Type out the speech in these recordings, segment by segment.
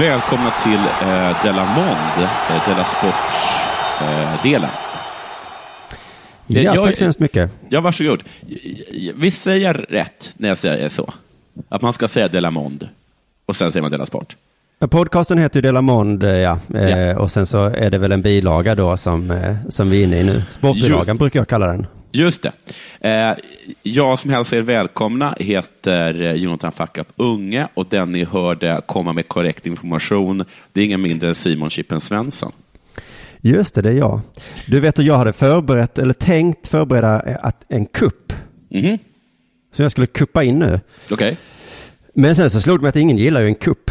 Välkomna till eh, Della Mond, eh, Della Sports-delen. Eh, Ja, jag- tack så hemskt mycket. ja, varsågod. Visst säger jag rätt när jag säger så? Att man ska säga Della Mond och sen säger man Della Sport? Podcasten heter ju Dela Mond, eh, ja. Eh, Ja. Och sen så är det väl en bilaga då som, eh, som vi är inne i nu. Sportbilagan Just. brukar jag kalla den. Just det. Eh, jag som hälsar er välkomna heter eh, Jonathan Fackup Unge och den ni hörde komma med korrekt information, det är ingen mindre än Simon Chippen Svensson. Just det, det är jag. Du vet att jag hade förberett, eller tänkt förbereda eh, att, en kupp. Mhm. Som jag skulle kuppa in nu. Okej. Men sen så slog det mig att ingen gillar ju en kupp.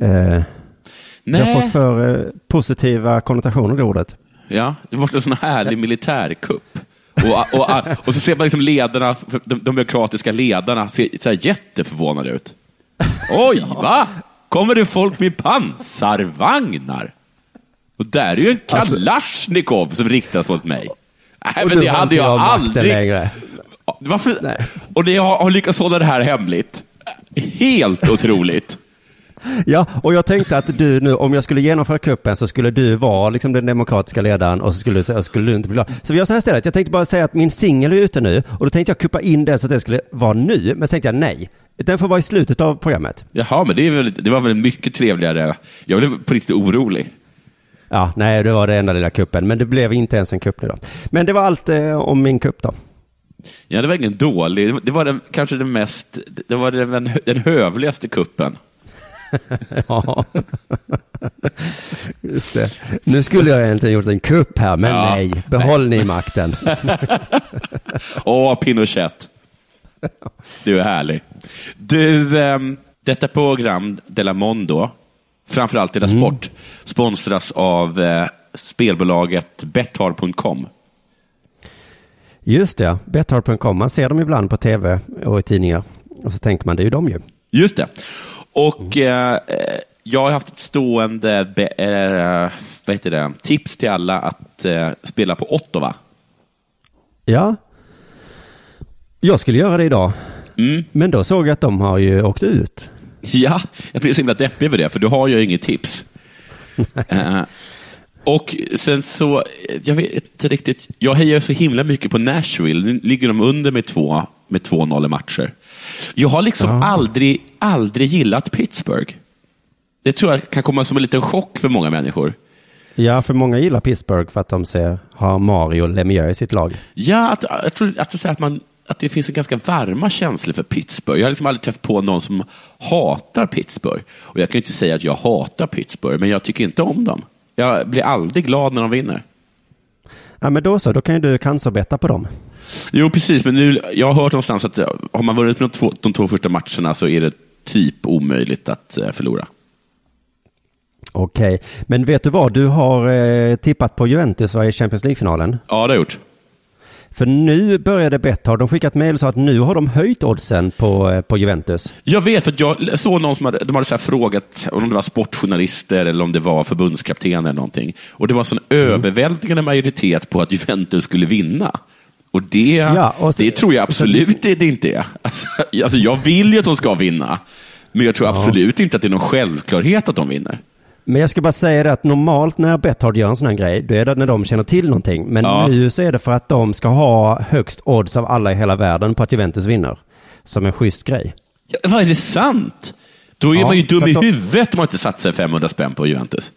Eh, jag har fått för eh, positiva konnotationer det ordet. Ja, det var en sån härlig militärkupp. Och, och, och, så ser man liksom ledarna, de, de byråkratiska ledarna ser så här jätteförvånade ut. Oj, va? Kommer det folk med pansarvagnar? Och där är ju en Alltså- Kalashnikov som riktas mot mig. Nej, men det hade jag aldrig. längre. Varför? Nej. Och det har, har lyckats hålla det här hemligt. Helt otroligt. Ja, och jag tänkte att du nu, om jag skulle genomföra kuppen så skulle du vara liksom den demokratiska ledaren och så skulle, så skulle du inte bli glad. Så vi gör så här istället, jag tänkte bara säga att min singel är ute nu och då tänkte jag kuppa in den så att det skulle vara nu, men så tänkte jag nej. Den får vara i slutet av programmet. Jaha, men det, är väl, det var väl mycket trevligare. Jag blev på riktigt orolig. Ja, nej, det var det enda lilla kuppen, men det blev inte ens en kupp nu då. Men det var allt eh, om min kupp då. Ja, det var ingen dålig. Det var- Det var den, kanske den mest, det var den, den hövligaste kuppen. Ja, just det. Nu skulle jag egentligen gjort en kupp här, men Ja. nej, behåll ni makten. Åh, Pinochet. Du är härlig. Du, ehm, detta program, Della Mondo, framförallt Della Sport, sponsras av eh, spelbolaget Betthard.com. Just det. Betthard.com, man ser dem ibland på tv och i tidningar. Och så tänker man, det är ju de ju. Just det. Och eh, eh, jag har haft ett stående be, eh, vad heter det, tips till alla att eh, spela på Ottawa. Ja. Jag skulle göra det idag. Mm. Men då såg jag att de har ju åkt ut. Ja, jag blir så himla deppig över det, för du har ju inget tips. Eh, och sen så, jag vet inte riktigt, jag hejar så himla mycket på Nashville. Nu ligger de under med två med 2-0 i matcher. Jag har liksom Ja. aldrig, aldrig gillat Pittsburgh. Det tror jag kan komma som en liten chock för många människor. Ja, för många gillar Pittsburgh för att de ser, har Mario Lemieux i sitt lag. Ja, att, jag tror att, att, man, att det finns en ganska varma känslor för Pittsburgh. Jag har liksom aldrig träffat på någon som hatar Pittsburgh. Och jag kan ju inte säga att jag hatar Pittsburgh, men jag tycker inte om dem. Jag blir aldrig glad när de vinner. Ja, men då så, då kan ju du cancerbetta på dem. Jo, precis, men nu, jag har hört någonstans att eh, har man vunnit de två, de två första matcherna så är det typ omöjligt att eh, förlora. Okej, men vet du vad? Du har eh, tippat på Juventus i Champions League-finalen. Ja, det har jag gjort. För nu började Betthard, de skickade ett mejl och sa att nu har de höjt oddsen på, eh, på Juventus. Jag vet, för jag såg någon som hade, de hade så här frågat om det var sportjournalister eller om det var förbundskapten eller någonting. Och det var en sån överväldigande majoritet på att Juventus skulle vinna. Och det, Ja, och så- det tror jag absolut det, det inte är. Alltså, alltså, jag vill ju att de ska vinna, men jag tror absolut inte att det är någon självklarhet att de vinner. Men jag ska bara säga det att normalt när Betthard gör en sån här grej, då är det när de känner till någonting. Men Ja. nu så är det för att de ska ha högst odds av alla i hela världen på att Juventus vinner. Som en schysst grej. Ja, vad är det sant? Då är Ja, man ju dum så i de- huvudet om man inte satsar 500 spänn på Juventus.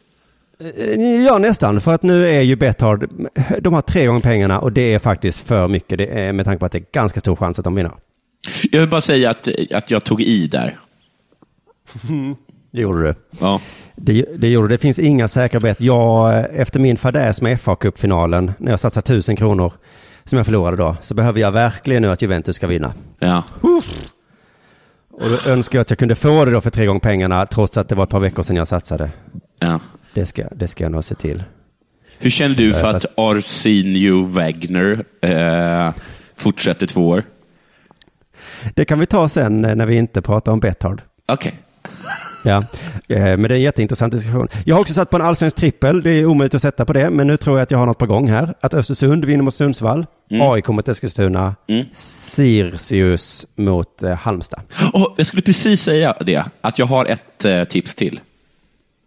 Eh, Ja, nästan. För att nu är ju Betthard, de har tre gånger pengarna och det är faktiskt för mycket. Det är med tanke på att det är ganska stor chans att de vinner. Jag vill bara säga att, att jag tog i där. Det gjorde du. Ja. Det, det gjorde det. finns inga säkra bett. Jag, efter min fadäs med fa Cup-finalen, när jag satsade tusen kronor, som jag förlorade då, så behöver jag verkligen nu att Juventus ska vinna. Ja. Och då önskar jag att jag kunde få det då för tre gånger pengarna, trots att det var ett par veckor sedan jag satsade. Ja. Det ska, det ska jag nog se till. Hur känner du för Eh, att fast- Arsenio Wagner eh, fortsätter två år? Det kan vi ta sen eh, när vi inte pratar om Betthard. Okej. Ja, eh, men det är en jätteintressant diskussion. Jag har också satt på en allsvensk trippel. Det är omöjligt att sätta på det, men nu tror jag att jag har något på gång här. Att Östersund vinner mot Sundsvall, AIK mot Eskilstuna, Sirius mot eh, Halmstad. Oh, jag skulle precis säga det, att jag har ett eh, tips till.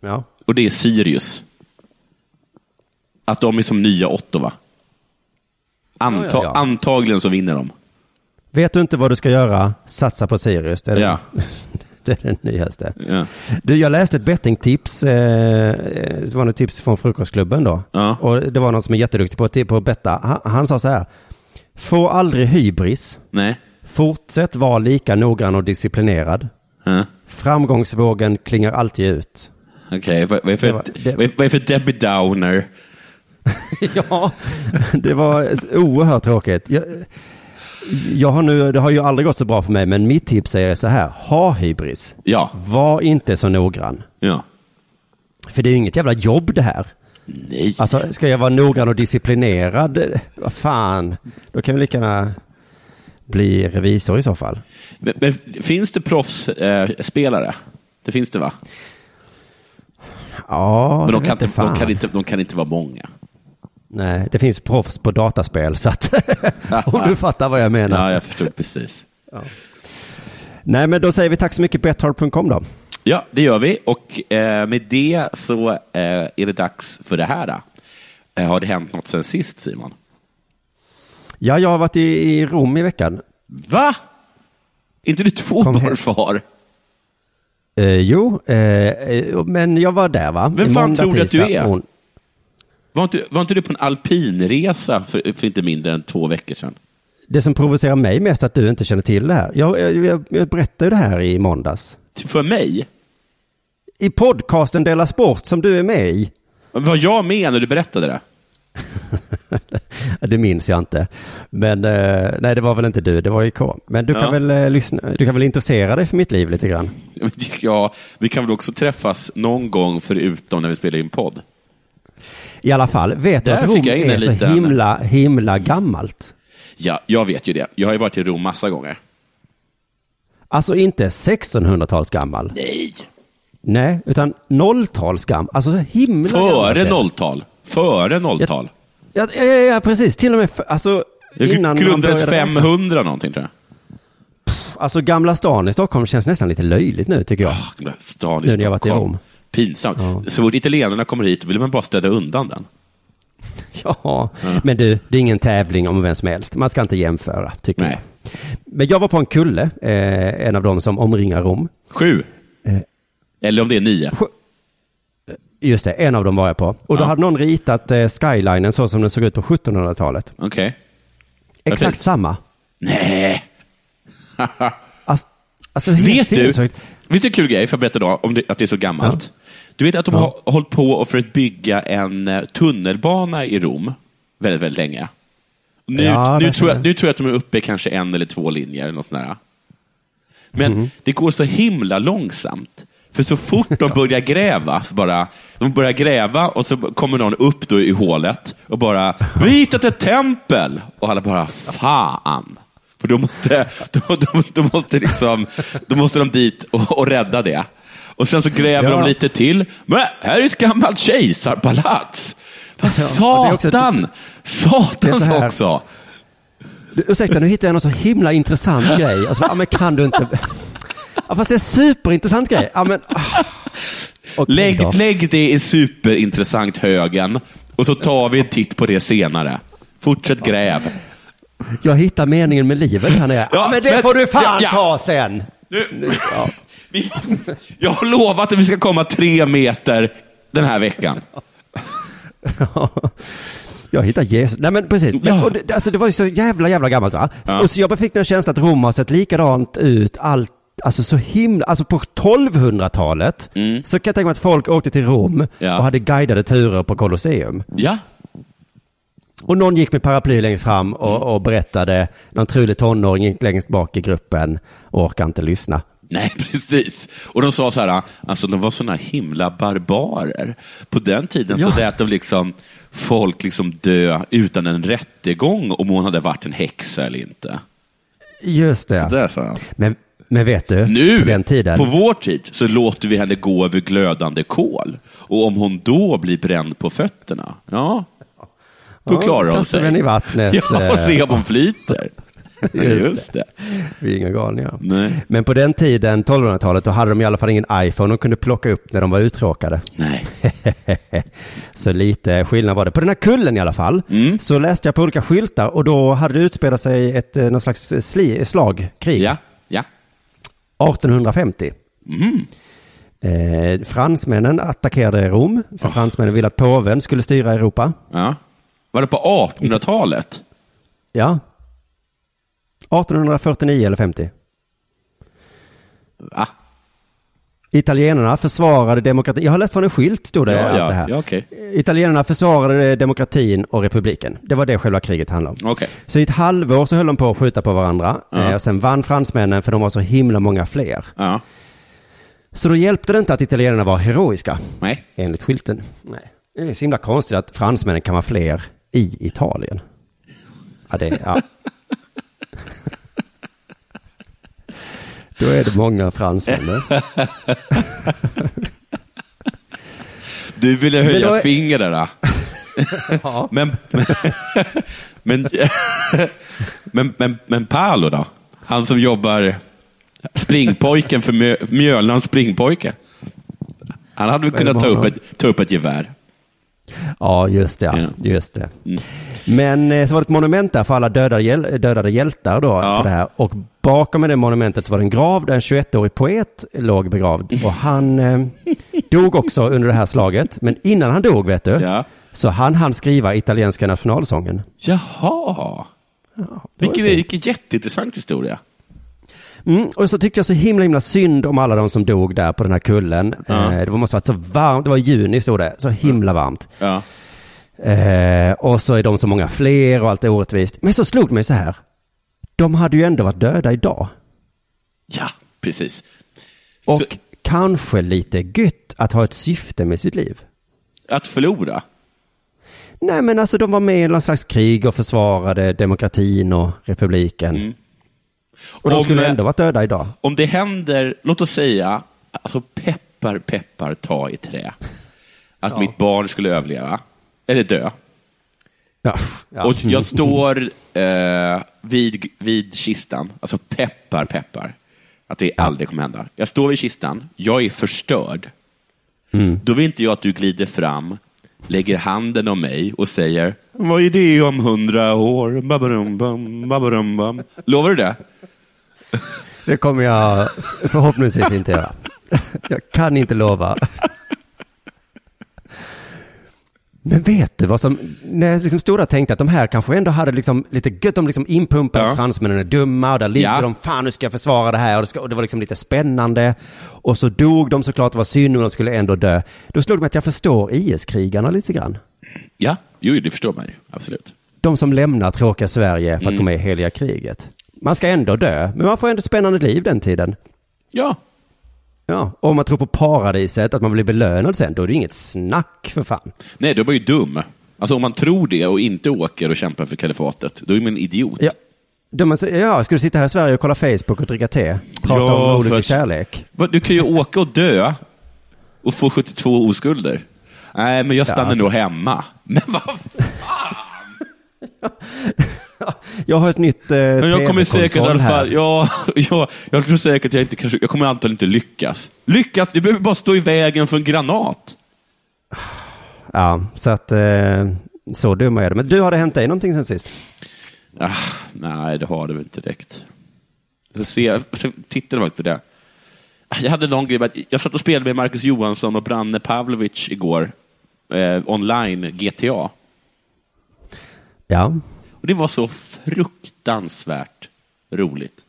Ja. Och det är Sirius. Att de är som nya Ottawa. Anta- Ja, ja, ja. Antagligen så vinner de. Vet du inte vad du ska göra? Satsa på Sirius. Det är, Ja. det, är det nyaste. Ja. Du, jag läste ett bettingtips. Eh, eh, det var något tips från Frukostklubben då. Ja. Och det var någon som är jätteduktig på, att- på betta. Han, han sa så här. Få aldrig hybris. Nej. Fortsätt vara lika noggrann och disciplinerad. Ja. Framgångsvågen klingar alltid ut. Okej, vad, vad, är Det för- var- det- vad är- för Debbie Downer? ja, det var oerhört tråkigt. Jag, jag har nu, det har ju aldrig gått så bra för mig, men mitt tips är så här. Ha hybris. Ja. Var inte så noggrann. ja. För det är ju inget jävla jobb det här. Nej. Alltså, ska jag vara noggrann och disciplinerad? Vad fan, då kan vi lika gärna bli revisor i så fall. Men, men, finns det proffsspelare? Eh, det finns det va? Ja, Men de kan, inte, de, kan inte, de kan inte vara många. Nej, det finns proffs på dataspel, så att om du fattar vad jag menar. Ja, jag förstår precis. Nej, men då säger vi tack så mycket bethard.com då. Ja, det gör vi. Och eh, med det så eh, är det dags för det här. Eh, har det hänt något sen sist, Simon? Ja, jag har varit i, i Rom i veckan. Va? inte du två Kom dagar hem. Eh, jo, eh, eh, men jag var där va? Vem fan måndag, tror du att du är? on- Var inte, var inte du på en alpinresa för, för inte mindre än två veckor sedan? Det som provocerar mig mest är att du inte känner till det här. Jag, jag, jag, jag berättade ju det här i måndags. För mig? I podcasten Dela Sport som du är med i. Var jag med när du berättade det? det minns jag inte. Men eh, nej, det var väl inte du, det var ju K. Men du kan, ja. väl, eh, lyssna, du kan väl intressera dig för mitt liv lite grann? Ja, vi kan väl också träffas någon gång förutom när vi spelar in podd. I alla fall, vet Där du att Rom är liten... så himla, himla gammalt? Ja, jag vet ju det. Jag har ju varit i Rom massa gånger. Alltså inte 1600-tals gammal. Nej. Nej, utan 0-tals gammal. Alltså himla Före 0-tal. Före nolltal. Ja, ja, ja, ja, precis. Till och med, för, alltså Det innan man grundades började räkna. 500 någonting tror jag. Alltså Gamla stan i Stockholm känns nästan lite löjligt nu tycker jag. Gamla Stan i Nu när jag varit i Stockholm. Rom. Pinsamt. Ja. Så fort italienarna kommer hit vill man bara städa undan den. Ja, men du, det är ingen tävling om vem som helst. Man ska inte jämföra, tycker Nej. jag. Men jag var på en kulle, eh, en av dem som omringar Rom. Sju. Eh. Eller om det är nio. Just det, en av dem var jag på. Och då Ja. hade någon ritat eh, skylinen så som den såg ut på 1700-talet. Okej. Exakt Perfekt. samma. Nej. Alltså, alltså Vet du, vet du en kul grej, för jag berätta då, om det, att det är så gammalt? Du vet att de har hållit på och för att bygga en eh, tunnelbana i Rom väldigt, väldigt länge. Nu, Ja, nu, tror jag, nu tror jag att de är uppe i kanske en eller två linjer. Eller något sånt där. Men Mhm. det går så himla långsamt. För så fort de börjar gräva, så bara, de börjar gräva och så kommer någon upp då i hålet och bara, vi har hittat ett tempel! Och alla bara, fan! För då måste, då, då, då måste, liksom, då måste de dit och, och rädda det. Och sen så gräver Ja. de lite till. Men här är ett gammalt kejsarpalats! Ja, satan! Satans också! Du, ursäkta, nu hittar jag någon så himla intressant grej. Alltså, men kan du inte... Ja, fast det är en superintressant grej. Ja, men... ah. Okej Lägg, då. lägg det i superintressant högen och så tar vi en titt på det senare. Fortsätt gräv. Jag hittar meningen med livet här nere. Ja, men det men- får du fan ja, ja. ta sen. Nu, vi måste, jag har lovat att vi ska komma tre meter den här veckan. Jag hittar Jesus. Nej men precis. Men, Ja. och det, alltså, det var ju så jävla, jävla gammalt va? Ja. Och så jag fick den känslan att Rom har sett likadant ut allt, alltså så himla, alltså på 1200-talet så kan jag tänka mig att folk åkte till Rom Mm. Ja. och hade guidade turer på Colosseum. Ja, Och någon gick med paraply längst fram Mm. och, och berättade, någon trulig tonåring gick längst bak i gruppen och orkade inte lyssna. Nej, precis. Och de sa så här, alltså de var såna himla barbarer. På den tiden så Ja. lät de liksom folk liksom dö utan en rättegång om hon hade varit en häxa eller inte. Just det. Så där han. Men, men vet du, Nu, på den tiden. på vår tid, så låter vi henne gå över glödande kol. Och om hon då blir bränd på fötterna, ja, då Ja, klarar hon sig. i vattnet, Ja, och se om hon flyter. Just det. Vi är inga galningar. Nej. Men på den tiden, 1200-talet, då hade de i alla fall ingen iPhone de kunde plocka upp när de var uttråkade. Nej. så lite skillnad var det. På den här kullen i alla fall, Mm. så läste jag på olika skyltar och då hade det utspelat sig ett eh, någon slags sli, slag, krig, ja. 1850. Mm. Eh, fransmännen attackerade Rom, för fransmännen ville att påven skulle styra Europa. ja. Var det på 1800-talet? Ja. 1849 eller 50. Va? Italienarna försvarade demokratin. Jag har läst från en skylt, stod det. Ja, allt ja, det här. ja, okej. Italienarna försvarade demokratin och republiken. Det var det själva kriget handlade om. Okej. Så i ett halvår så höll de på att skjuta på varandra. Ja. Eh, och sen vann fransmännen för de var så himla många fler. Ja. Så då hjälpte det inte att italienarna var heroiska, Nej. enligt skylten. Nej. Det är så himla konstigt att fransmännen kan vara fler i Italien. Ja, det, ja. Då är det många fransmän. Du ville höja är- då. Ja. Men, men, men, men, men Paolo då? Han som jobbar springpojken för Mjölnans springpojke. Han hade väl kunnat ta upp, ett, ta upp ett gevär. Ja, just det. Ja. Ja. Just det. Mm. Men eh, så var det ett monument där för alla dödade, hjäl- dödade hjältar då. Ja. På det här. Och bakom det monumentet så var det en grav där en 21-årig poet låg begravd. Och han eh, dog också under det här slaget. Men innan han dog, vet du, Ja. så han han skriva italienska nationalsången. Jaha. var Vilken, vilken jätteintressant historia. Mm, och så tyckte jag så himla himla synd om alla de som dog där på den här kullen. Ja. Eh, det måste varit så varmt, det var i juni stod det, så himla varmt. Ja. Eh, och så är de så många fler och allt är orättvist. Men så slog det mig så här. De hade ju ändå varit döda idag. ja, precis. Och Så, kanske lite gött att ha ett syfte med sitt liv. att förlora. Nej men alltså de var med i någon slags krig och försvarade demokratin och republiken. Mm. Och de Om, skulle eh, ändå varit döda idag. Om det händer, låt oss säga, alltså peppar, peppar, ta i trä. Att Ja. mitt barn skulle överleva, eller dö. Ja. Ja. Och jag står eh, vid, vid kistan, alltså peppar, peppar, att det aldrig kommer hända. Jag står vid kistan, jag är förstörd. Mm. Då vill inte jag att du glider fram, lägger handen om mig och säger Vad är det om hundra år? Babarum, bam, babarum, bam. Lovar du det? Det kommer jag förhoppningsvis inte göra. Jag kan inte lova. Men vet du vad som, när jag liksom stod där och tänkte att de här kanske ändå hade liksom lite gött, de liksom inpumpade Ja. fransmännen är dumma och där ligger Ja. de, fan nu ska jag försvara det här och det, ska, och det var liksom lite spännande. Och så dog de såklart, det var synd och de skulle ändå dö. Då slog det mig att jag förstår IS-krigarna lite grann. Ja, jo, det förstår man ju. Absolut. De som lämnar tråkiga Sverige för att Mm. gå med i heliga kriget. Man ska ändå dö, men man får ändå ett spännande liv den tiden. Ja, Ja, och om man tror på paradiset, att man blir belönad sen, då är det inget snack för fan. nej, då är man ju dum. Alltså om man tror det och inte åker och kämpar för kalifatet, då är man en idiot. Ja. De, ja, ska du sitta här i Sverige och kolla Facebook och dricka te? Prata Ja, om först- kärlek? Du kan ju åka och dö och få 72 oskulder. Nej, men jag stannar alltså- nog hemma. Men vad Jag har ett nytt eh, Men jag kommer säkert i alla fall, ja, ja, jag tror säkert jag inte kanske, jag kommer antagligen inte lyckas. Lyckas? Du behöver bara stå i vägen för en granat. Ja, så att eh, så dumma är det. Men du, har det hänt dig någonting sen sist? Ah, nej, det har det väl inte direkt. Så, se, så tittade jag på det. Ah, Jag hade någon grej, jag satt och spelade med Marcus Johansson och Branne Pavlovic igår, eh, online, GTA. Ja, Och det var så fruktansvärt roligt.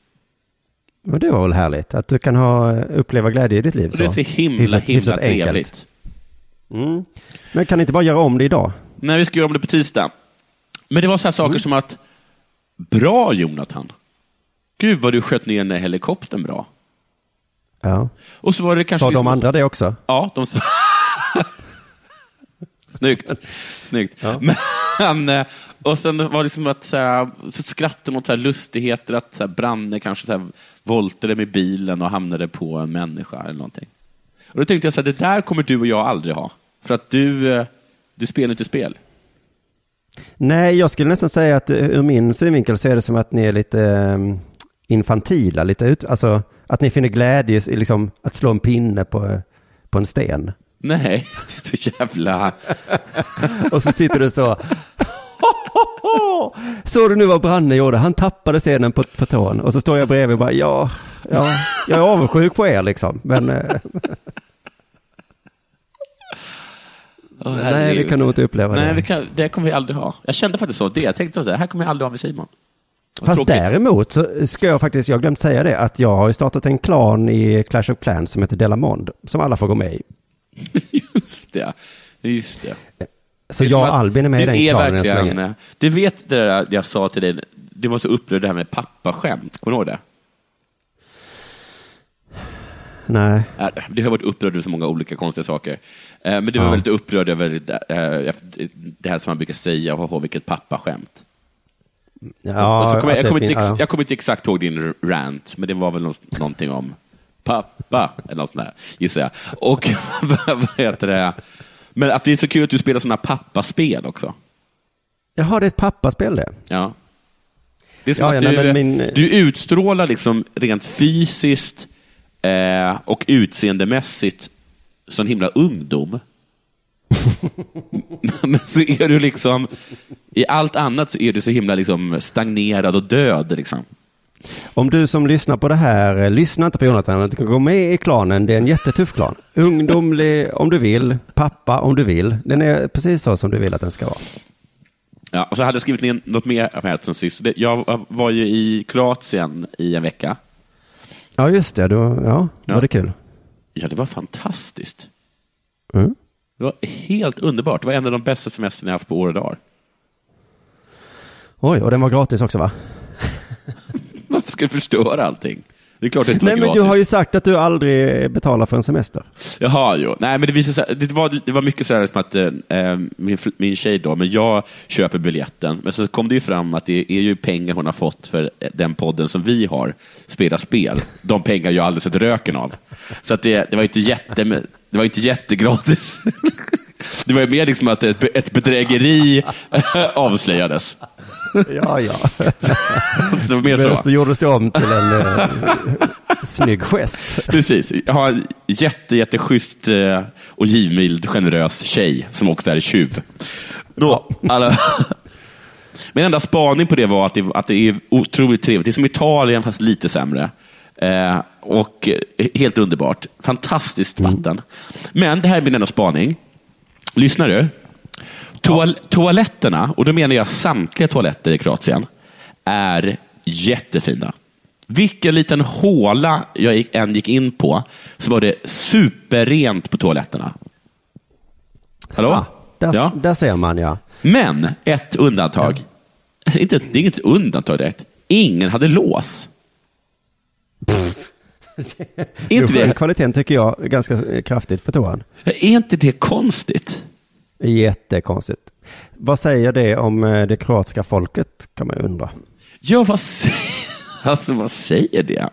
och det var väl härligt att du kan ha, uppleva glädje i ditt liv. Och det är så himla, Hyfsat- himla hyfsat trevligt. Mm. Men kan ni inte bara göra om det idag? Nej, vi ska göra om det på tisdag. Men det var så här saker som att, bra Jonathan. Gud vad du sköt ner den helikoptern bra. Ja. Och så var det kanske... Sa de liksom- andra det också? Ja, de sa... Snyggt. Snyggt. Men, eh, och sen var det som att så, här, så skrattade mot så här lustigheter, att så här, Branne kanske så här, voltade med bilen och hamnade på en människa eller någonting. Och då tänkte jag så här, det där kommer du och jag aldrig ha. För att du, eh, du spelar inte spel. Nej, jag skulle nästan säga att eh, ur min synvinkel så är det som att ni är lite eh, infantila, lite ut, alltså att ni finner glädje i liksom, att slå en pinne på, på en sten. Nej, det är så jävla... Och så sitter du så. Såg du nu vad Branne gjorde? Han tappade stenen på, på tån. Och så står jag bredvid och bara, ja, ja, jag är avundsjuk på er liksom. Men eh, Åh, nej, vi kan nog inte uppleva Nej, det. vi kan, det kommer vi aldrig ha. Jag kände faktiskt så. Det. Jag tänkte så här, här kommer jag aldrig ha med Simon. Fast tråkigt. däremot så ska jag faktiskt, jag har glömt säga det, att jag har ju startat en klan i Clash of Clans som heter Delamond, som alla får gå med i. Just det. Just det. Så jag och Albin är med i den är klanen än så verkligen, länge. Du vet det där jag sa till dig, du var så upprörd det här med pappaskämt. Kommer du ihåg det? Nej. Äh, Du har varit upprörd över så många olika konstiga saker. Eh, Men du var Ja. väldigt upprörd över det, eh, det här som man brukar säga, åh, vilket pappaskämt. Ja, så kommer jag, jag, kommer inte, jag kommer inte exakt ihåg din rant, men det var väl nå- någonting om pappa, eller något sånt där, gissar jag. Och vad heter det? Men att det är så kul att du spelar sådana pappaspel också. Jaha, det är ett pappaspel det. Ja. Det är som Ja, att ja, du, min- du utstrålar liksom rent fysiskt eh, och utseendemässigt sån himla ungdom. men så är du liksom, i allt annat så är du så himla liksom stagnerad och död. Liksom. Om du som lyssnar på det här, eh, lyssna inte på Jonathan, du kan gå med i klanen, det är en jättetuff klan. Ungdomlig om du vill, pappa om du vill. Den är precis så som du vill att den ska vara. Ja, och så hade jag skrivit ner något mer här sen sist. Jag var ju i Kroatien i en vecka. Ja, just det, då, ja, Ja. var det kul. Ja, det var fantastiskt. Mm. Det var helt underbart. Det var en av de bästa semestrarna jag haft på år och dagar. Oj, och den var gratis också va? Du förstöra allting? Det är klart det inte Nej, var men gratis. du har ju sagt att du aldrig betalar för en semester. Jaha, jo. Nej, men det, visade sig, det, var, det var mycket så här som att eh, min, fl- min tjej då, men jag köper biljetten. Men så kom det ju fram att det är ju pengar hon har fått för eh, den podden som vi har, Spela spel. De pengar jag aldrig sett röken av. Så att det, det var inte jätte, det var inte jättegratis. Det var ju mer liksom att ett, ett bedrägeri avslöjades. Ja, ja. Det var mer Men så. så gjordes det om till en eh, snygg gest. Precis. Jag har en jätte, jätteschysst eh, och givmild, generös tjej som också är tjuv. Då, alla... Min enda spaning på det var att det, att det är otroligt trevligt. Det är som Italien, fast lite sämre. Eh, och eh, helt underbart. Fantastiskt vatten. Men det här är min enda spaning. Lyssnar du? Toal Toaletterna, och då menar jag samtliga toaletter i Kroatien, är jättefina. Vilken liten håla jag gick, än gick in på, så var det superrent på toaletterna. Hallå? Ja, där, Ja. där ser man ja. Men ett undantag. Alltså, Inte, det är inget undantag direkt. Ingen hade lås. inte det, Kvaliteten tycker jag ganska kraftigt på toan. är inte det konstigt? Jättekonstigt. Vad säger det om eh, det kroatiska folket kan man undra. Ja, vad säger, alltså, vad säger det?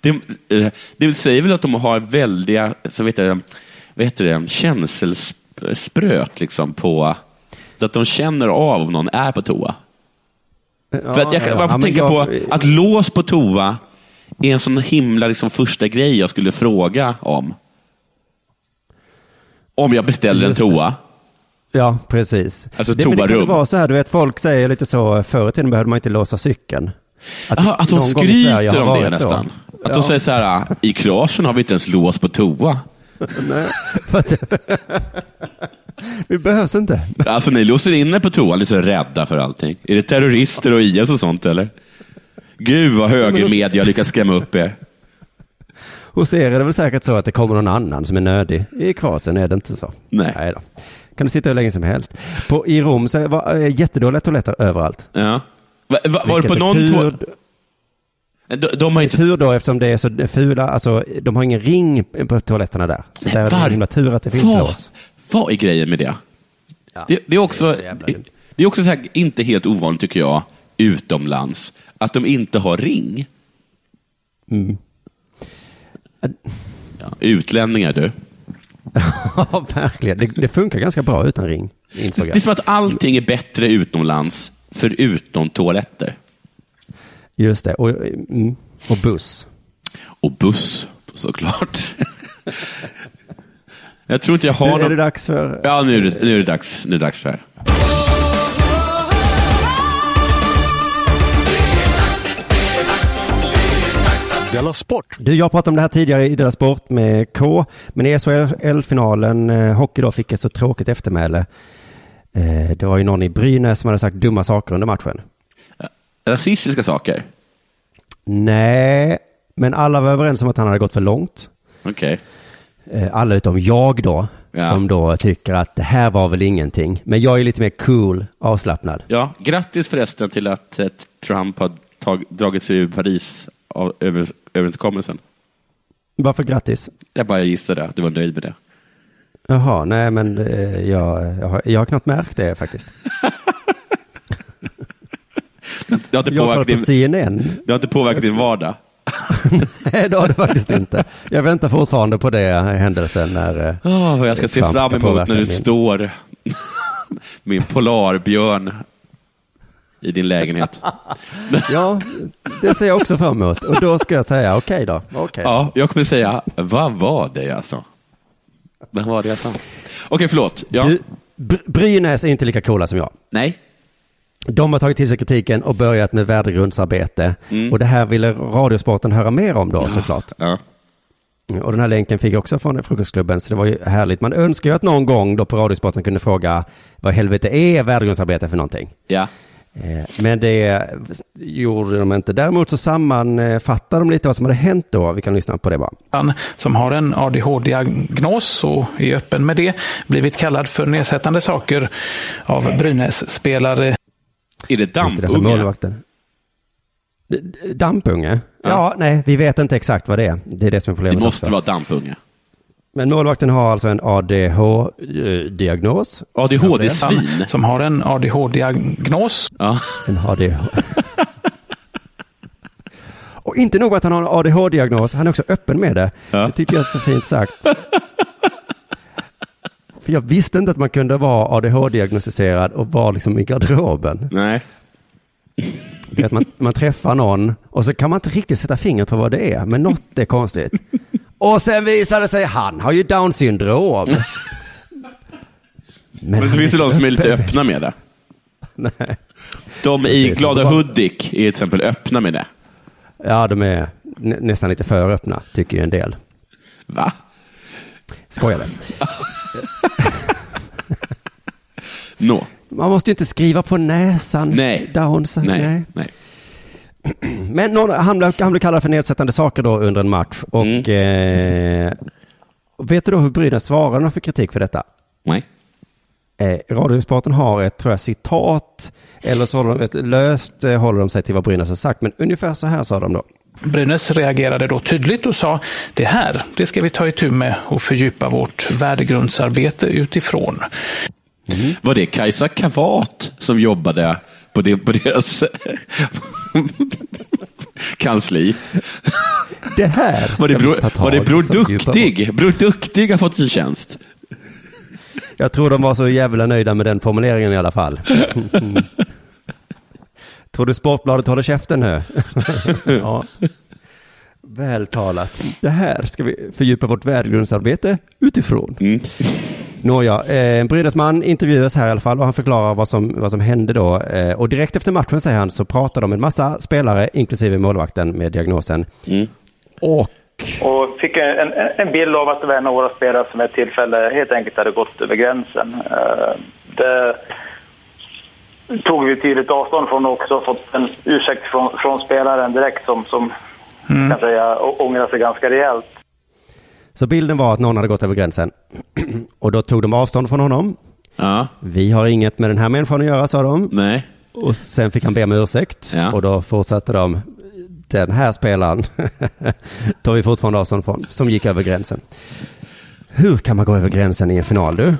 Det? eh, Det säger väl att de har väldiga så vet jag, vad heter det, känselspröt liksom på att de känner av om någon är på toa. För att jag men tänka jag- på att lås på toa är en sån himla liksom, första grej jag skulle fråga om. Om jag beställer en Just det. Ja, precis. Alltså det, men det kan toarum. vara så här, du vet, folk säger lite så, förr i tiden behövde man inte låsa cykeln. Att, att de skryter om det varit så. nästan. Att Ja. de säger så här, i Kroatien har vi inte ens lås på toa. Nej, vi behövs inte. Alltså ni låser in er på toan, lite så rädda för allting. Är det terrorister och IS och sånt eller? Gud vad högermedia lyckas skrämma upp er. Hos er är det väl säkert så att det kommer någon annan som är nödig. I Kroatien är det inte så. Nej. då. Kan du sitta hur länge som helst. På, I Rom så var eh, jättedåliga toaletter överallt. Ja. Va, va, var det på någon är toa? tur- De, de har inte... Tur då eftersom det är så fula, alltså de har ingen ring på toaletterna där. Så där är det var- himla tur att det finns vad, lås. vad är grejen med det? det, det är också, det är det är också så här, inte helt ovanligt, tycker jag, utomlands, att de inte har ring. Mm. Ja, utlänningar, du. Ja, verkligen. Det, det funkar ganska bra utan ring, insåg Det är jag. som att allting är bättre utomlands, förutom toaletter. Just det. Och, mm, och buss. Och buss, såklart. jag tror inte jag Nu har är det dags för... Ja, nu är det, nu är det dags. Nu är det dags för det här. Della Sport! Du, jag pratade om det här tidigare i Dela Sport med K, men i SHL-finalen, eh, hockey då, fick ett så tråkigt eftermäle. Eh, det var ju någon i Brynäs som hade sagt dumma saker under matchen. Rasistiska saker? Nej, men alla var överens om att han hade gått för långt. Okej. Eh, alla utom jag då, Ja. som då tycker att det här var väl ingenting. Men jag är lite mer cool, avslappnad. Ja, grattis förresten till att eh, Trump har tag, dragit sig ur Paris av, över, överenskommelsen. Varför grattis? Jag bara gissade att du var nöjd med det. Jaha, nej men eh, jag, jag, har, jag har knappt märkt det faktiskt. Det har inte Jag påverkat på din, CNN. det har inte påverkat din vardag. Nej, det har det faktiskt inte. Jag väntar fortfarande på det händelsen när... Oh, jag ska se Trump fram emot när du min- står med en polarbjörn i din lägenhet. Ja, det ser jag också fram emot. Och då ska jag säga okej då. Okej. Ja, jag kommer säga, vad var det jag sa? Vad var det jag sa? Okej, förlåt. Ja. Du, Br- Brynäs är inte lika coola som jag. Nej. De har tagit till sig kritiken och börjat med värdegrundsarbete. Mm. Och det här ville Radiosporten höra mer om då såklart. Ja. Och den här länken fick jag också från Frukostklubben, så det var ju härligt. Man önskar ju att någon gång då på Radiosporten kunde fråga vad helvete är värdegrundsarbete för någonting? ja. Eh, Men det gjorde de inte. Däremot så sammanfattar de lite vad som hade hänt då. Vi kan lyssna på det bara. Han som har en ADHD-diagnos och är öppen med det, blivit kallad för nedsättande saker av Brynäs-spelare. Är det det, alltså dampunge? Dampunge? Ja. Ja. nej, vi vet inte exakt vad det är. Det är det som är Det problemet måste också. vara dampunge. Men målvakten har alltså en ADH-diagnos. ADHD-svin. Som har en ADHD-diagnos Ja. En ADH. Och inte nog med att han har en ADHD-diagnos, han är också öppen med det. Ja. Det tycker jag är så fint sagt. För jag visste inte att man kunde vara ADHD-diagnostiserad och vara liksom i garderoben. Nej. Du vet, man, man träffar någon och så kan man inte riktigt sätta fingret på vad det är, men något är konstigt. Och sen visar det sig, han har ju down syndrom. Men så finns det de som är lite öppna med det. Nej. De i. Glada Hudik är till exempel öppna med det. Ja, de är nä- nästan lite för öppna, tycker ju en del. Va? Skojade. Nå. Man måste ju inte skriva på näsan. Nej. Downs. Nej. Nej. Nej. Men någon, han, blev, han blev kallad för nedsättande saker då under en match. Och Mm. eh, vet du då hur Brynäs svarade när de fick kritik för detta? Nej. Eh, Radiosporten har ett, tror jag, citat. Eller så håller de, ett löst eh, håller de sig till vad Brynäs har sagt. Men ungefär så här sa de då. Brynäs reagerade då tydligt och sa det här, det ska vi ta itu med och fördjupa vårt värdegrundsarbete utifrån. Var det Kajsa Kavat som jobbade på, det, på deras kansli? Det här Var det, bro, var det Bror Duktig? Bror Duktig har fått en tjänst. Jag tror de var så jävla nöjda med den formuleringen i alla fall. tror du Sportbladet håller käften nu? ja. Vältalat. Det här ska vi fördjupa vårt värdegrundsarbete utifrån. Mm. Nåja, eh, en Brynäsman intervjuas här i alla fall och han förklarar vad som, vad som hände då. Eh, och direkt efter matchen säger han så pratar de med en massa spelare, inklusive målvakten med diagnosen. Mm. Och Och fick en, en, en bild av att det var en av våra spelare som ett tillfälle helt enkelt hade gått över gränsen. Eh, det tog vi tydligt avstånd från och också fått en ursäkt från, från spelaren direkt som, som kan säga ångrar sig ganska rejält. så bilden var att någon hade gått över gränsen. Och då tog de avstånd från honom. Ja. Vi har inget med den här människan att göra, sa de. Nej. Och sen fick han be om ursäkt. Ja. Och då fortsatte de. den här spelaren tar vi fortfarande avstånd från, som gick över gränsen. Hur kan man gå över gränsen i en final du?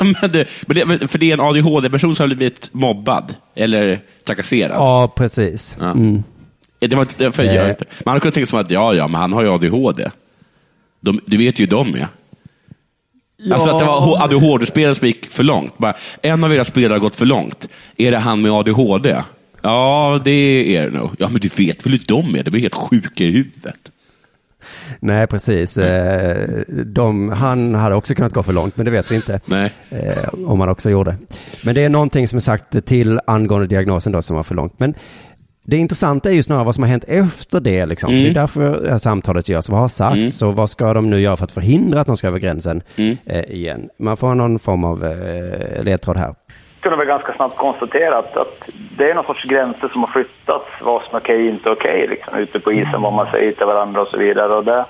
men det, men det, för det är en ADHD-person som har blivit mobbad eller trakasserad. Ja, precis. Ja. Mm. Det var inte därför jag Eh. Man hade kunnat tänka som att ja, ja, men han har ju ADHD. De, du vet ju hur de är. Alltså att det var ADHD-spelare som gick för långt. Bara, en av era spelare har gått för långt. Är det han med ADHD? Ja, det är det nog. Ja, men du vet väl hur de är? De är helt sjuka i huvudet. Nej, precis. Eh, De, han hade också kunnat gå för långt, men det vet vi inte. Nej. Eh, om han också gjorde. Men det är någonting som är sagt till angående diagnosen då som var för långt. Men det intressanta är ju snarare vad som har hänt efter det. Liksom. För Det är därför det här samtalet görs. Vad har sagts och vad ska de nu göra för att förhindra att de ska över gränsen eh, igen? Man får någon form av eh, ledtråd här. kunde väl ganska snabbt konstatera att, att det är någon sorts gränser som har flyttats, vad som är okej och inte okej, liksom, ute på isen, vad man säger till varandra och så vidare. Och det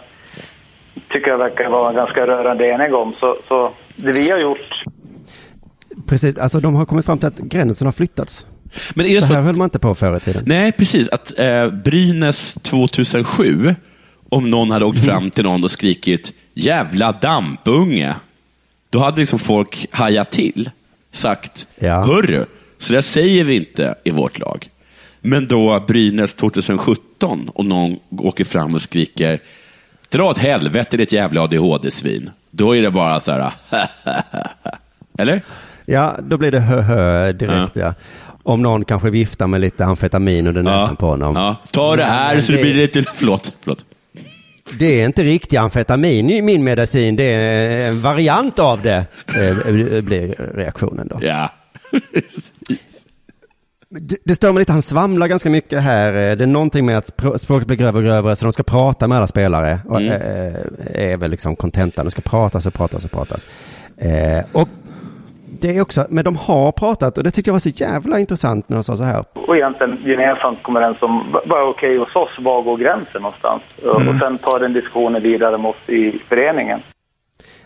tycker jag verkar vara ganska rörande enig om. Så, så det vi har gjort Precis, alltså de har kommit fram till att gränsen har flyttats. Men är det Det så här att, höll man inte på förr i tiden. Nej, precis. Att eh, Brynäs 2007, om någon hade åkt fram till någon och skrikit jävla dampunge, då hade liksom folk hajat till. Sagt, Ja. hörru, så där säger vi inte i vårt lag. Men då Brynäs 2017, om någon åker fram och skriker dra åt helvete ditt jävla ADHD-svin. Då är det bara så här, eller? Ja, då blir det hö-hö direkt ja. Om någon kanske viftar med lite amfetamin under näsan på honom. Ja. Ta det här Men så det blir lite... Förlåt. förlåt. Det är inte riktig amfetamin i min medicin, det är en variant av det, eh, blir reaktionen då. Ja. Det, det stör mig lite, han svamlar ganska mycket här. Eh, Det är någonting med att pr- språket blir grövre och grövre, så de ska prata med alla spelare. Och, Mm. eh, är väl liksom kontentan, de ska pratas och pratas och pratas. Eh, och det är också, men de har pratat och det tyckte jag var så jävla intressant när de sa så här. och egentligen gemensamt kommer överens om vad är okej hos oss, var går gränsen någonstans? Och sen tar den diskussionen vidare med oss i föreningen.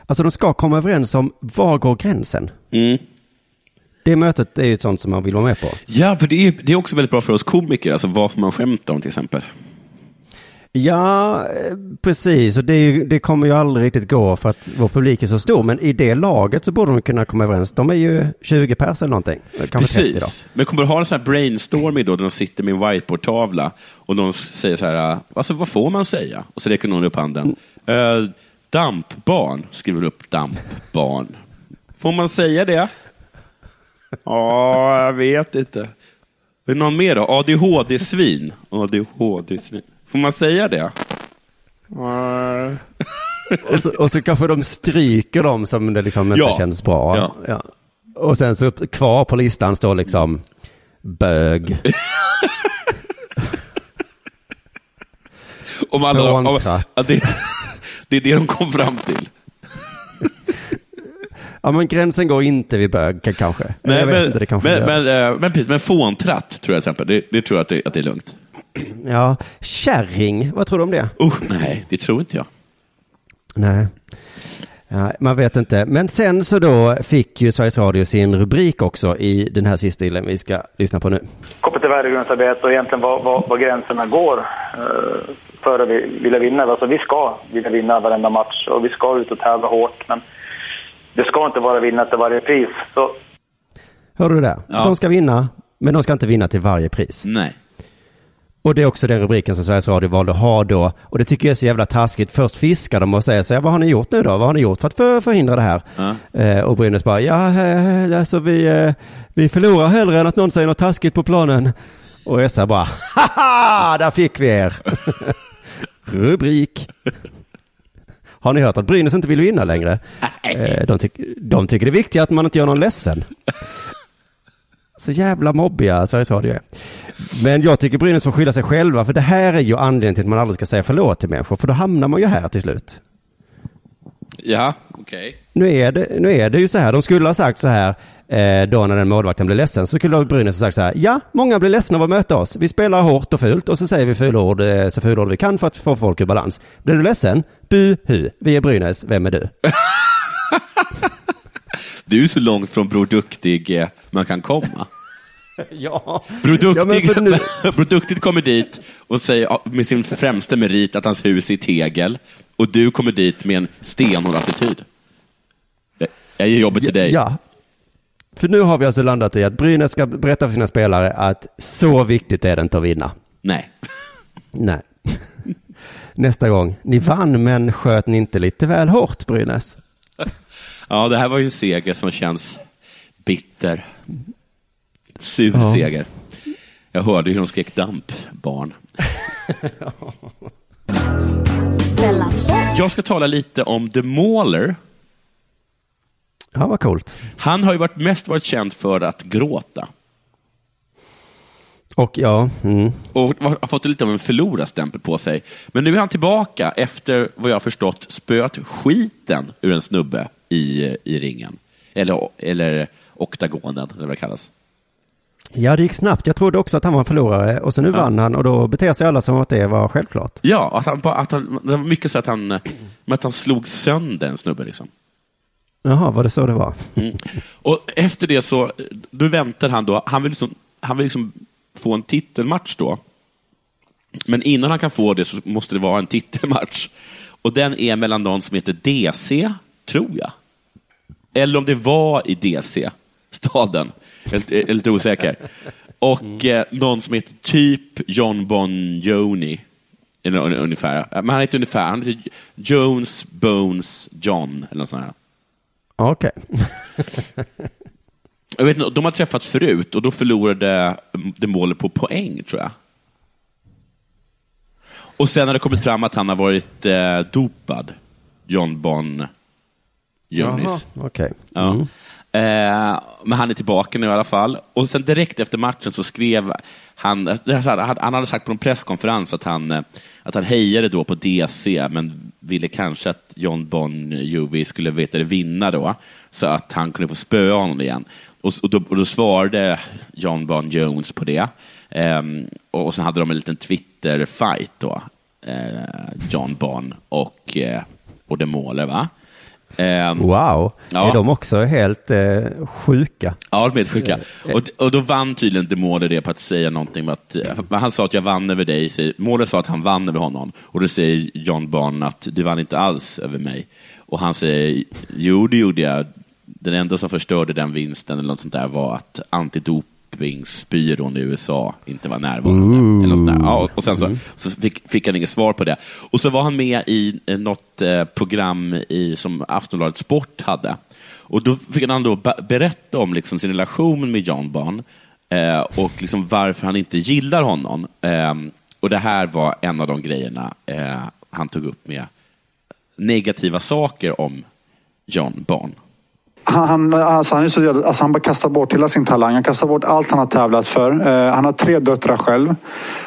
Alltså de ska komma överens om var går gränsen? Mm. Det mötet är ju ett sånt som man vill vara med på. Ja, för det är, det är också väldigt bra för oss komiker, alltså vad får man skämta om till exempel? Ja, eh, precis. Och det, ju, det kommer ju aldrig riktigt gå för att vår publik är så stor. Men i det laget så borde de kunna komma överens. De är ju 20 pers eller någonting. Kanske 30 då. Precis. Men kommer du ha en sån här brainstorming då, där de sitter med en whiteboardtavla och de säger så här, alltså vad får man säga? Och så räcker någon upp handen. Uh, dampbarn, skriver upp dampbarn. Får man säga det? Ja, jag vet inte. Är det någon mer då? ADHD-svin? ADHD-svin. Får man säga det? Och så, och så kanske de stryker dem som det liksom inte Ja. känns bra. Ja. Ja. Och sen så kvar på listan står liksom bög. Om alla, om, det, det är det de kom fram till. Ja men gränsen går inte vid bög kanske. Nej, jag vet men, inte, det kanske men, gör. men, eh, men precis, men fåntratt tror jag till exempel. Det, det tror jag att det, att det är lugnt. Ja, kärring, vad tror du om det? Usch, nej, det tror inte jag. Nej. Ja, man vet inte. Men sen så då fick ju Sveriges Radio sin rubrik också i den här sista delen vi ska lyssna på nu. kopplat till värdegrundsarbete och egentligen var, var, var gränserna går eh, för att vi vilja vinna. Alltså vi ska vilja vinna varenda match och vi ska ut och tävla hårt. Men det ska inte vara vinna till varje pris. Så Hör du det? Ja. De ska vinna, men de ska inte vinna till varje pris. Nej. Och det är också den rubriken som Sveriges Radio valde att ha då. Och det tycker jag är så jävla taskigt. Först fiskar de och säger så här, vad har ni gjort nu då? Vad har ni gjort för att för, förhindra det här? Ja. Eh, och Brynäs bara, ja, eh, alltså vi, eh, vi förlorar hellre än att någon säger något taskigt på planen. Och SR bara, haha, där fick vi er. Rubrik. Har ni hört att Brynäs inte vill vinna längre? Eh, de, tyck, de tycker det är viktigt att man inte gör någon ledsen. Så jävla mobbiga Sveriges Radio är. Men jag tycker Brynäs får skylla sig själva, för det här är ju anledningen till att man aldrig ska säga förlåt till människor, för då hamnar man ju här till slut. Ja, okej. Nu är det, nu är det ju så här, de skulle ha sagt så här, eh, då när den målvakten blev ledsen, så skulle Brynäs ha sagt så här, ja, många blir ledsna av att möta oss. Vi spelar hårt och fult och så säger vi fulord, eh, så fulord vi kan för att få folk ur balans. Blir du ledsen? Buhu, vi är Brynäs, vem är du? Du är så långt från Bror Duktig eh, man kan komma. Ja. Bror Ja, Duktig, för nu- Bror Duktig kommer dit och säger med sin främsta merit att hans hus är i tegel och du kommer dit med en stenhård attityd. Jag ger jobbet till dig. Ja. För nu har vi alltså landat i att Brynäs ska berätta för sina spelare att så viktigt är det inte att vinna. Nej. Nej. Nästa gång. Ni vann men sköt ni inte lite väl hårt Brynäs? Ja, det här var ju en seger som känns bitter. Sur Ja. seger. Jag hörde hur de skrek damp, barn. Jag ska tala lite om The Mauler. Ja, vad coolt. Han har ju varit, mest varit känd för att gråta. Och ja, mm. och har fått lite av en förlorarstämpel på sig. Men nu är han tillbaka efter, vad jag har förstått, spöt skiten ur en snubbe i, i ringen. Eller, eller oktagonen, eller vad det kallas. ja, det gick snabbt. Jag trodde också att han var en förlorare och så nu vann han och då beter sig alla som att det var självklart. Ja, att han, att han, det var mycket så att han, men att han slog sönder en snubbe. Liksom. Jaha, var det så det var? Och efter det så, då väntar han då, han vill, liksom, han vill liksom få en titelmatch då. Men innan han kan få det så måste det vara en titelmatch. Och den är mellan någon som heter DC, tror jag. Eller om det var i DC, staden. Jag är lite- osäker. Och eh, någon som heter typ John Bon Joni. Eller ungefär. Men han heter ungefär, han heter Jones Bones John. Eller något sånt här. Okej. Jag vet inte, de har träffats förut och då förlorade det målet på poäng, tror jag. Och sen har det kommit fram att han har varit eh, dopad, John Bon Jonis. Okej. Ja. Mm. Eh, men han är tillbaka nu i alla fall. Och sen direkt efter matchen så skrev han han hade sagt på en presskonferens att han, eh, att han hejade då på DC, men ville kanske att John Bon Jovi skulle veta det vinna då, så att han kunde få spöa honom igen. Och, och, då, och då svarade John Bon Jones på det. Ehm, och, och så hade de en liten Twitter-fight då, eh, John Bon och, eh, och The Mauler, va? Ehm, Wow, Ja. är de också helt eh, sjuka? Ja, de är helt sjuka. Och, och då vann tydligen Demoler det på att säga någonting med att, eh, han sa att jag vann över dig, säger- sa att han vann över honom. Och då säger John Barn att du vann inte alls över mig. Och han säger, jo det gjorde jag. Den enda som förstörde den vinsten eller något sånt där var att antidopingbyrån i USA inte var närvarande. Eller något sånt där. Ja, och- sen så, så fick, fick han inget svar på det. Och så var han med i eh, något eh, program i, som Aftonbladet Sport hade. Och då fick han då be- berätta om liksom sin relation med John Barn eh, och liksom varför han inte gillar honom. Eh, och det här var en av de grejerna eh, han tog upp med negativa saker om John Barn. Han, alltså han, är så, alltså han bara kastar bort hela sin talang. Han kastar bort allt han har tävlat för. Eh, han har tre döttrar själv.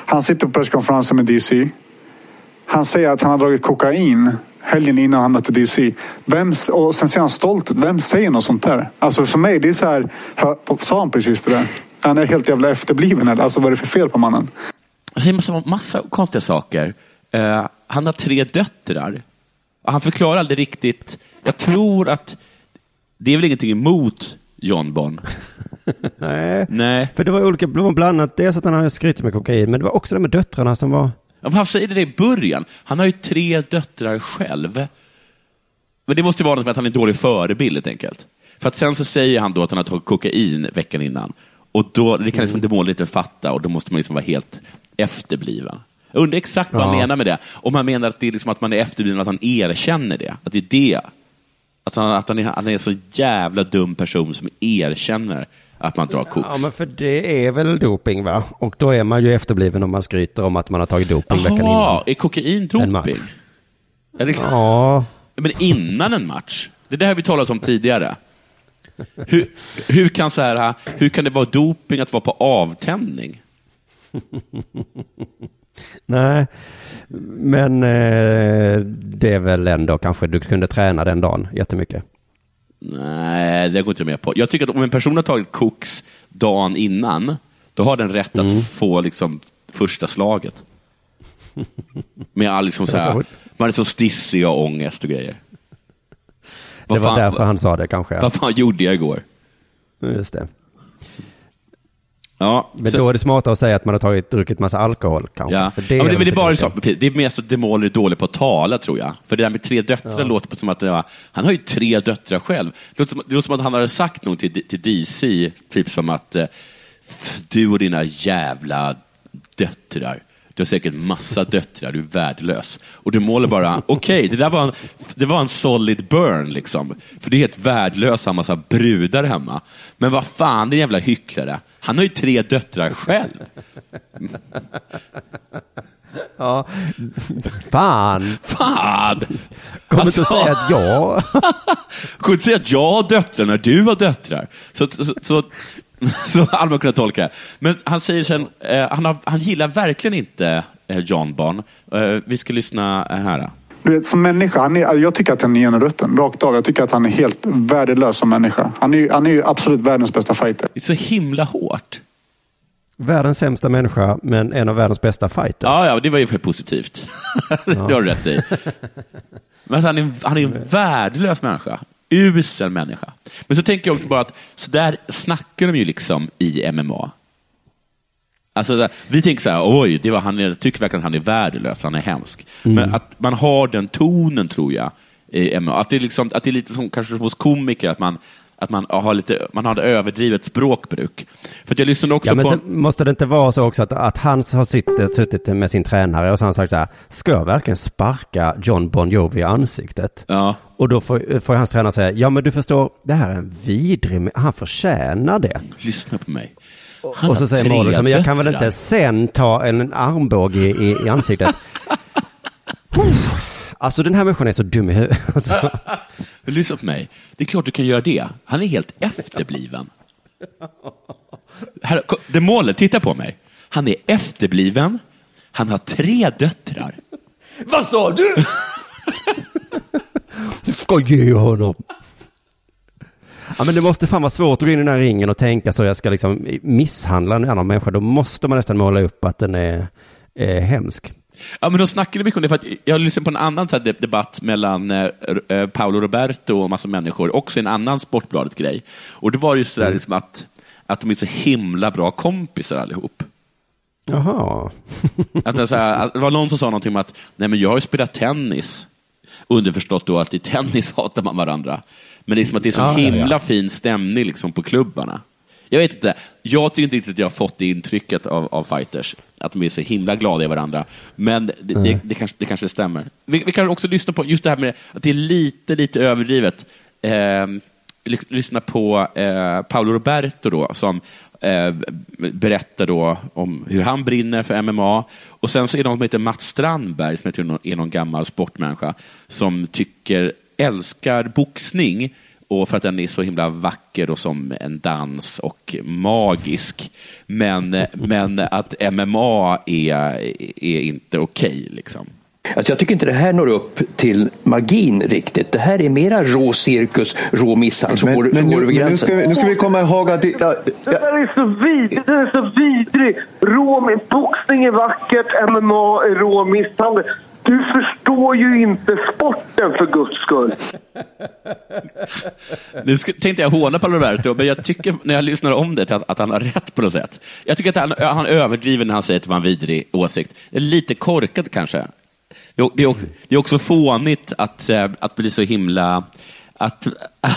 Han sitter på presskonferensen med DC. Han säger att han har dragit kokain helgen innan han mötte DC. Vem, och sen ser han stolt ut. Vem säger något sånt där? Alltså för mig, det är så här. hör- Sa han precis det där? Han är helt jävla efterbliven. Alltså vad är det för fel på mannen? Han säger massa, massa konstiga saker. Uh, han har tre döttrar. Han förklarar aldrig riktigt. Jag tror att det är väl ingenting emot John Bon. Nej. Nej. För det var olika, det var blandat. Dels att han hade skrytit med kokain, men det var också det med döttrarna som var... Ja, Han säger det i början. Han har ju tre döttrar själv. Men det måste vara något med att han är en dålig förebild helt enkelt. För att sen så säger han då att han har tagit kokain veckan innan. Och då, det kan liksom inte målet inte fatta och då måste man liksom vara helt efterbliven. Jag undrar exakt vad han Ja. menar med det. Om han menar att det är liksom att man är efterbliven, att han erkänner det. Att det är det. Att han, att han, är, han är en så jävla dum person som erkänner att man drar koks. Ja, men för det är väl doping va? Och då är man ju efterbliven om man skryter om att man har tagit doping veckan innan. Är kokain doping? Det, Ja, Men innan en match? Det där har vi talat om tidigare. Hur, hur, kan så här, hur kan det vara doping att vara på avtändning? nej. Men eh, det är väl ändå kanske du kunde träna den dagen jättemycket. Nej, det går inte jag med på. Jag tycker att om en person har tagit koks dagen innan, då har den rätt att få liksom första slaget. Med all liksom så här, man är så stissig och ångest och grejer. Det var fan, därför han sa det kanske. vad fan gjorde jag igår? Just det. Ja, Men så- då är det smartare att säga att man har tagit, druckit massa alkohol kanske. Ja. För Det, ja, men det, de men det är bara så, det är mest att Demol är dålig på att tala, tror jag. För det där med tre döttrar låter på som att ja, han har ju tre döttrar själv. Det låter, som, det låter som att han hade sagt något till, till DC, typ som att eh, "F- du och dina jävla döttrar. Du har säkert massa döttrar, du är värdelös. Och Demol är bara, okej, det där var en, det var en solid burn, liksom. För det är helt värdelöst att ha massa brudar hemma. Men vad fan, det är en jävla hycklare. Han har ju tre döttrar själv. Ja. Fan, Fan! kom Alltså- inte att säga att jag... Kunde inte säga att jag har döttrar när du har döttrar. Så, så, så, så hade kunnat tolka det. Men han säger sen, eh, han, har, han gillar verkligen inte eh, John Bon. Eh, vi ska lyssna här. Du vet, som människa, han är, jag tycker att han är genurutten. Rakt av. Jag tycker att han är helt värdelös som människa. Han är, ju- han är ju absolut världens bästa fighter. Det är så himla hårt. Världens sämsta människa, men en av världens bästa fighter. Ja, ja, det var ju för positivt. det har du rätt i. Men han är, han är en värdelös människa. Usel människa. Men så tänker jag också bara att så där snackar de ju liksom i MMA. Alltså, vi tänker så här, oj, det var, han tycker verkligen att han är värdelös, han är hemsk. Men att man har den tonen, tror jag. Att det är, liksom, att det är lite som kanske hos komiker, att man, att man har, lite, man har ett överdrivet språkbruk. För jag lyssnade också Ja, men på... måste det inte vara så också att, att han har suttit, suttit med sin tränare och så har han sagt så här, ska jag verkligen sparka John Bon Jovi i ansiktet? Ja. Och då får, får hans tränare säga, ja men du förstår, det här är en vidrig, han förtjänar det. Lyssna på mig. Han och så säger Marlon, men jag kan väl döttrar." inte sen ta en armbåge i, i, ansiktet. Alltså den här människan är så dum i huvudet. Alltså, Lyssna på mig. Det är klart du kan göra det. Han är helt efterbliven. Här, målet, titta på mig. Han är efterbliven. Han har tre döttrar. Vad sa du? du ska ge honom. Ja, men det måste fan vara svårt att gå in i den här ringen och tänka så jag ska liksom misshandla en annan människa. Då måste man nästan måla upp att den är, är hemsk. Ja, men de snackade mycket om det, för att jag lyssnade på en annan så debatt mellan eh, eh, Paolo Roberto och massa människor, också en annan Sportbladet-grej. Och det var ju sådär liksom att, att de är så himla bra kompisar allihop. Jaha. Att det, så här, det var någon som sa någonting om att Nej, men jag har ju spelat tennis. Underförstått då att i tennis hatar man varandra. Men det är som att det är så Ja, himla ja. fin stämning liksom på klubbarna. Jag vet inte, jag tycker inte riktigt att jag har fått det intrycket av, av fighters, att de är så himla glada i varandra. Men det, det, det, kanske, det kanske stämmer. Vi, vi kan också lyssna på just det här med att det är lite, lite överdrivet. Eh, ly- lyssna på eh, Paolo Roberto då, som eh, berättar då om hur han brinner för MMA. Och sen så är det någon som heter Mats Strandberg, som jag tror är någon gammal sportmänniska, som tycker, älskar boxning och för att den är så himla vacker och som en dans och magisk. Men, men att MMA är, är inte okej. liksom. Alltså jag tycker inte det här når upp till magin riktigt. Det här är mera rå cirkus, rå misshandel som Men, går, men går nu, över men nu, gränsen. ska vi, nu ska vi komma ihåg att... Det, ja, Det där är så vidrigt. Det är så vidrigt. Rå, boxning är vackert, MMA är rå misshandel. Du förstår ju inte sporten för guds skull. Nu sk- tänkte jag håna Paolo Roberto, men jag tycker när jag lyssnar om det att, att han har rätt på något sätt. Jag tycker att han, han överdriver när han säger att det var en vidrig åsikt. Lite korkad kanske. Det är, också, det är också fånigt att, eh, att bli så himla... Att,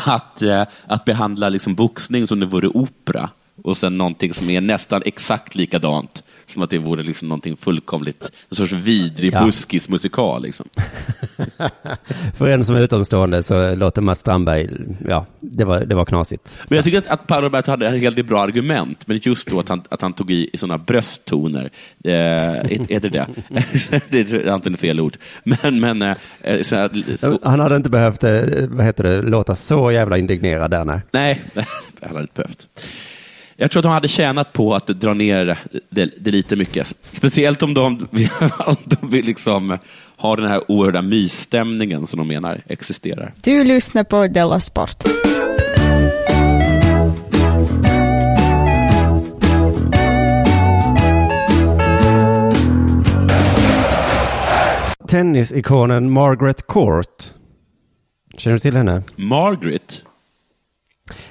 att, eh, att behandla liksom boxning som det vore opera och sen någonting som är nästan exakt likadant. Som att det vore liksom någonting fullkomligt, en sorts vidrig Ja. buskismusikal. Liksom. För en som är utomstående så låter Mats Strandberg, ja, det var, det var knasigt. Men jag tycker att, att Paolo Roberto hade en hel del bra argument, men just då att han, att han tog i, i sådana brösttoner. Eh, är, är det det? det är antagligen fel ord. Men, men eh, så här, så, Han hade inte behövt, eh, vad heter det, låta så jävla indignerad där, nej. nej, det hade inte behövt. Jag tror att de hade tjänat på att dra ner det, det lite mycket. Speciellt om de, om de vill liksom ha den här oerhörda mysstämningen som de menar existerar. Du lyssnar på Della Sport. Tennisikonen Margaret Court. Känner du till henne? Margaret,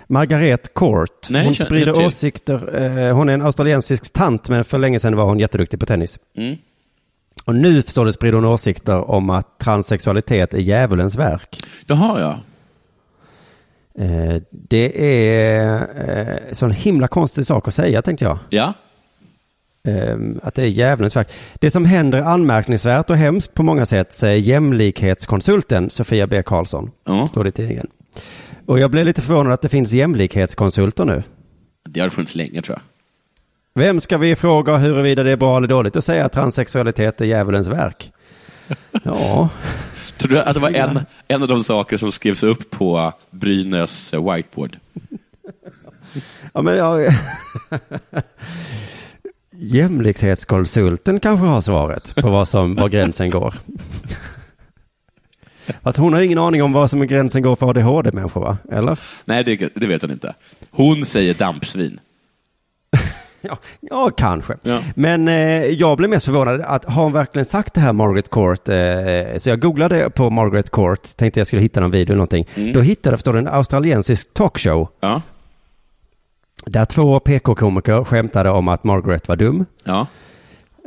Margaret Court. Nej, hon sprider åsikter. Eh, hon är en australiensisk tant, men för länge sedan var hon jätteduktig på tennis. Mm. Och nu står det sprider hon åsikter om att transsexualitet är djävulens verk. Jaha, ja. Eh, det är eh, sån himla konstig sak att säga, tänkte jag. Ja. Eh, att det är djävulens verk. Det som händer är anmärkningsvärt och hemskt på många sätt, säger jämlikhetskonsulten Sofia B. Karlsson. Ja. Står det i tidningen. Och jag blev lite förvånad att det finns jämlikhetskonsulter nu. Det har funnits länge, tror jag. Vem ska vi fråga huruvida det är bra eller dåligt att säga att transsexualitet är djävulens verk? Ja, Tror du att det var en, en av de saker som skrevs upp på Brynäs whiteboard? ja men ja. Jämlikhetskonsulten kanske har svaret på vad som, var gränsen går. Att hon har ingen aning om vad som är gränsen går för ADHD-människor, va? Eller? Nej, det, det vet hon inte. Hon säger dampsvin. Ja, ja kanske. Ja. Men eh, jag blev mest förvånad att har hon verkligen sagt det här Margaret Court? Eh, så jag googlade på Margaret Court, tänkte jag skulle hitta någon video eller någonting. Då hittade jag, förstår du, en australiensisk talkshow Ja. där två PK-komiker skämtade om att Margaret var dum. Ja.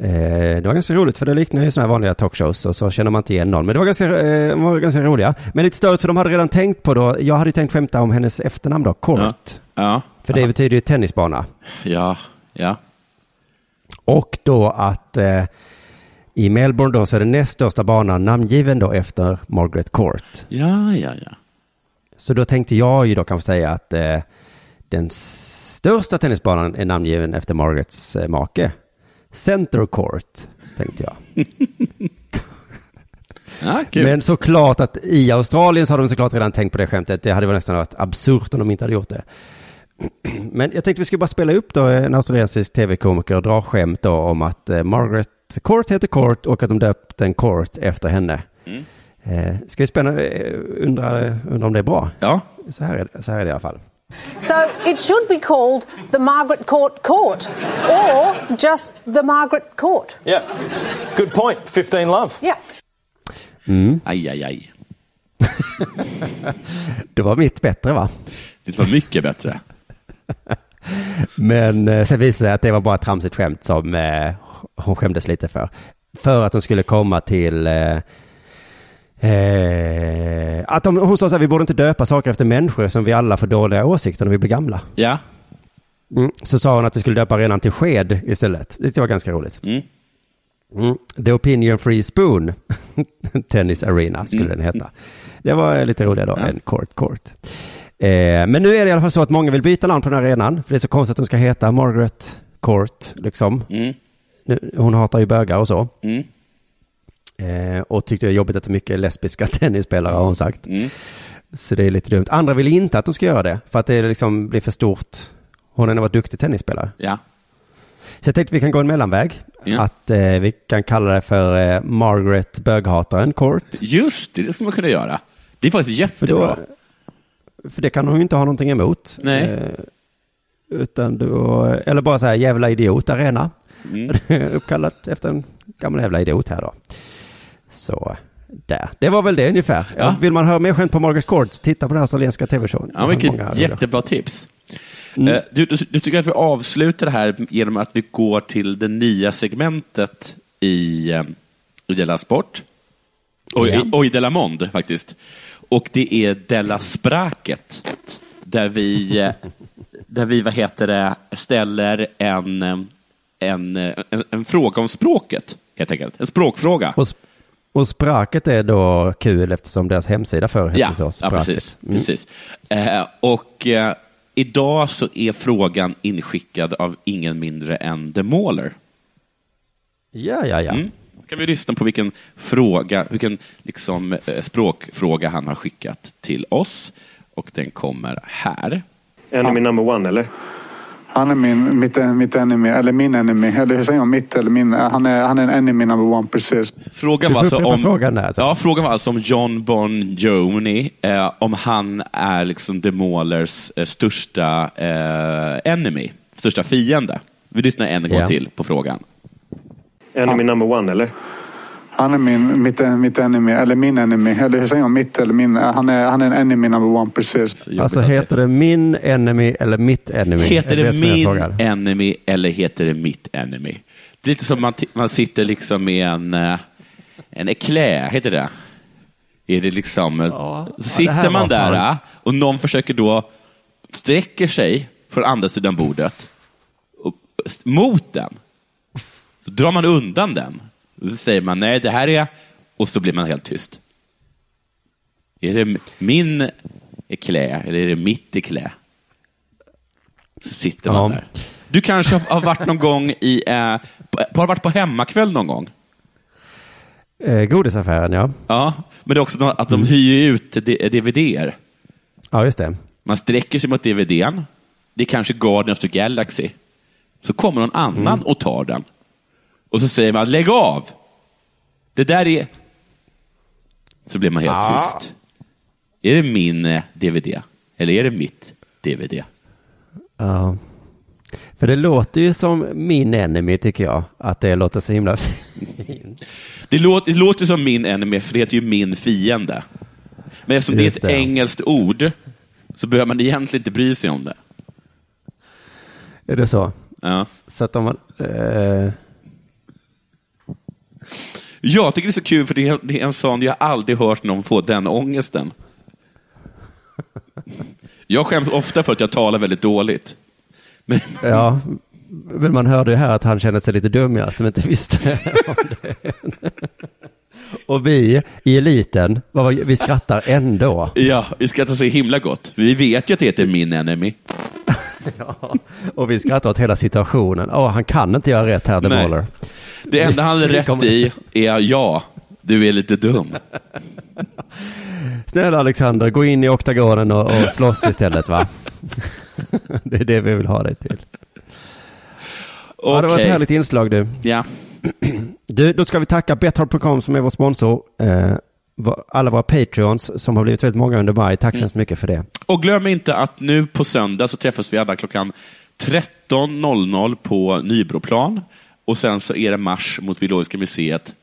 Eh, det var ganska roligt för det liknar ju sådana här vanliga talkshows och så känner man inte igen någon. Men det var ganska, eh, var ganska roliga. Men lite störigt för de hade redan tänkt på då, jag hade ju tänkt skämta om hennes efternamn då, Court. Ja. Ja. För det betyder ju tennisbana. Ja. Ja. Och då att eh, i Melbourne då så är den näst största banan namngiven då efter Margaret Court. Ja, ja, ja. Så då tänkte jag ju då kanske säga att eh, den största tennisbanan är namngiven efter Margarets eh, make. Center Court, tänkte jag. ja kul. Men såklart att i Australien så har de såklart redan tänkt på det skämtet. Det hade väl nästan varit absurt om de inte hade gjort det. Men jag tänkte vi skulle bara spela upp då en australiensisk tv-komiker och dra skämt då om att eh, Margaret Court heter Court och att de döpt en Court efter henne. Mm. Eh, ska vi spänna, eh, undra, undra om det är bra? Ja. Så här, är så här är det i alla fall. So it should be called the Margaret Court Court or just the Margaret Court. Yeah. Good point. 15 love. Yeah. Mm. Aj, aj, aj. Det var mitt bättre va? Det var mycket bättre. Men eh, sen visade det sig att det var bara ett tramsigt skämt som eh, hon skämdes lite för. För att hon skulle komma till... Eh, eh, att de, hon sa så här, vi borde inte döpa saker efter människor som vi alla får dåliga åsikter när vi blir gamla. Ja. Mm. Så sa hon att vi skulle döpa arenan till Sked istället. Det var ganska roligt. Mm. Mm. The Opinion Free Spoon Tennis Arena skulle Mm. den heta. Det var lite roligare då Ja. än Court Court. Eh, men nu är det i alla fall så att många vill byta namn på den här arenan. För det är så konstigt att de ska heta Margaret Court, liksom. Mm. Nu, hon hatar ju bögar och så. Eh, och tyckte det är jobbigt att det är mycket lesbiska tennisspelare har hon sagt. Mm. Så det är lite dumt. Andra vill inte att de ska göra det. För att det liksom blir för stort. Hon har ändå varit duktig tennisspelare. Ja. Så jag tänkte vi kan gå en mellanväg. Ja. Att eh, vi kan kalla det för eh, Margaret Böghataren Court. Just det, det ska man kunna göra. Det är faktiskt För, jättebra. då, för det kan hon ju inte ha någonting emot. Nej. Eh, utan då, eller bara så här jävla idiot arena. Mm. Uppkallat efter en gammal jävla idiot här då. Så där. Det var väl det ungefär. Ja. Vill man höra mer skämt på Margaret Court, titta på den australienska tv-showen. Ja, vilket jättebra tips. Mm. Eh, Du, du, du tycker att vi avslutar det här genom att vi går till det nya segmentet i, eh, i Della Sport. Och, Ja. i Della Mond faktiskt. Och det är Della Spraket. Där vi, eh, där vi vad heter det, ställer en, en, en, en fråga om språket, helt enkelt. En språkfråga. Och, sp- och spraket är då kul eftersom deras hemsida förr hette Ja, så. ja Spraket. precis. Mm. precis. Eh, och eh, idag så är frågan inskickad av ingen mindre än The Mauler. Ja, ja, ja. Mm. Då kan vi lyssna på vilken fråga, vilken liksom, eh, språkfråga han har skickat till oss. Och den kommer här. Enemy number one, eller? Han är min, mitt, mitt enemy, eller min enemy. Eller hur säger man? Mitt eller min? Han är, han är en enemy number one, precis. Frågan var, alltså om, frågan där, alltså. ja, frågan var alltså om John Bon Jovi, eh, om han är liksom The Maulers eh, största eh, enemy, största fiende. Vi lyssnar en gång Ja. till på frågan. Enemy number one, eller? Han är min, mitt, mitt enemy, eller min enemy. Eller hur säger man? Mitt eller min? Han är, han är en enemy number one, precis. Alltså heter det min enemy eller mitt enemy? Heter det, är min enemy eller heter det mitt enemy? Det är lite som man, man sitter liksom med en, eh, en eklä, heter det? Är det liksom, eh, så Ja, det sitter här man där fan- eh, och någon försöker då, sträcker sig från andra sidan bordet och, mot den. Så drar man undan den. Och så säger man nej, det här är, och så blir man helt tyst. Är det min eklä eller är det mitt eklä? Så sitter man Ja. där. Du kanske har- varit någon gång i, eh, har varit på hemmakväll någon gång? Eh, godisaffären, ja. Ja, men det är också att de hyr ut DVD-er. Ja, just det. Man sträcker sig mot DVDn. Det är kanske Guardian of the Galaxy. Så kommer någon annan och tar den. Och så säger man, lägg av! Det där är... Så blir man helt Ja. tyst. Är det min eh, DVD? Eller är det mitt DVD? Ja. För det låter ju som min enemy, tycker jag. Att det låter så himla fint. Det låter, det låter som min enemy, för det heter ju min fiende. Men eftersom det är ett det. engelskt ord så behöver man egentligen inte bry sig om det. Är det så? Ja. Så att om man... Eh, Jag tycker det är så kul, för det är, det är en sån, jag aldrig hört någon få den ångesten. Jag skäms ofta för att jag talar väldigt dåligt. Men, ja, men man hörde ju här att han kände sig lite dum, ja, som inte visste om det. Och vi i eliten, vi skrattar ändå. ja, vi skrattar så himla gott. Vi vet ju att det heter min enemy. Ja, och vi skrattar åt hela situationen. Åh, han kan inte göra rätt här, The Nej. Mauler. Det enda han är rätt i är ja, du är lite dum. Snälla Alexander, gå in i oktagonen och, och slåss istället, va? Det är det vi vill ha dig till. Ja, det var ett härligt inslag du. Ja. Du, då ska vi tacka Betthard.com som är vår sponsor. Eh, alla våra Patreons som har blivit väldigt många under maj. Tack så hemskt mycket för det. Och glöm inte att nu på söndag så träffas vi alla klockan 13.00 på Nybroplan. Och sen så är det marsch mot Biologiska museet.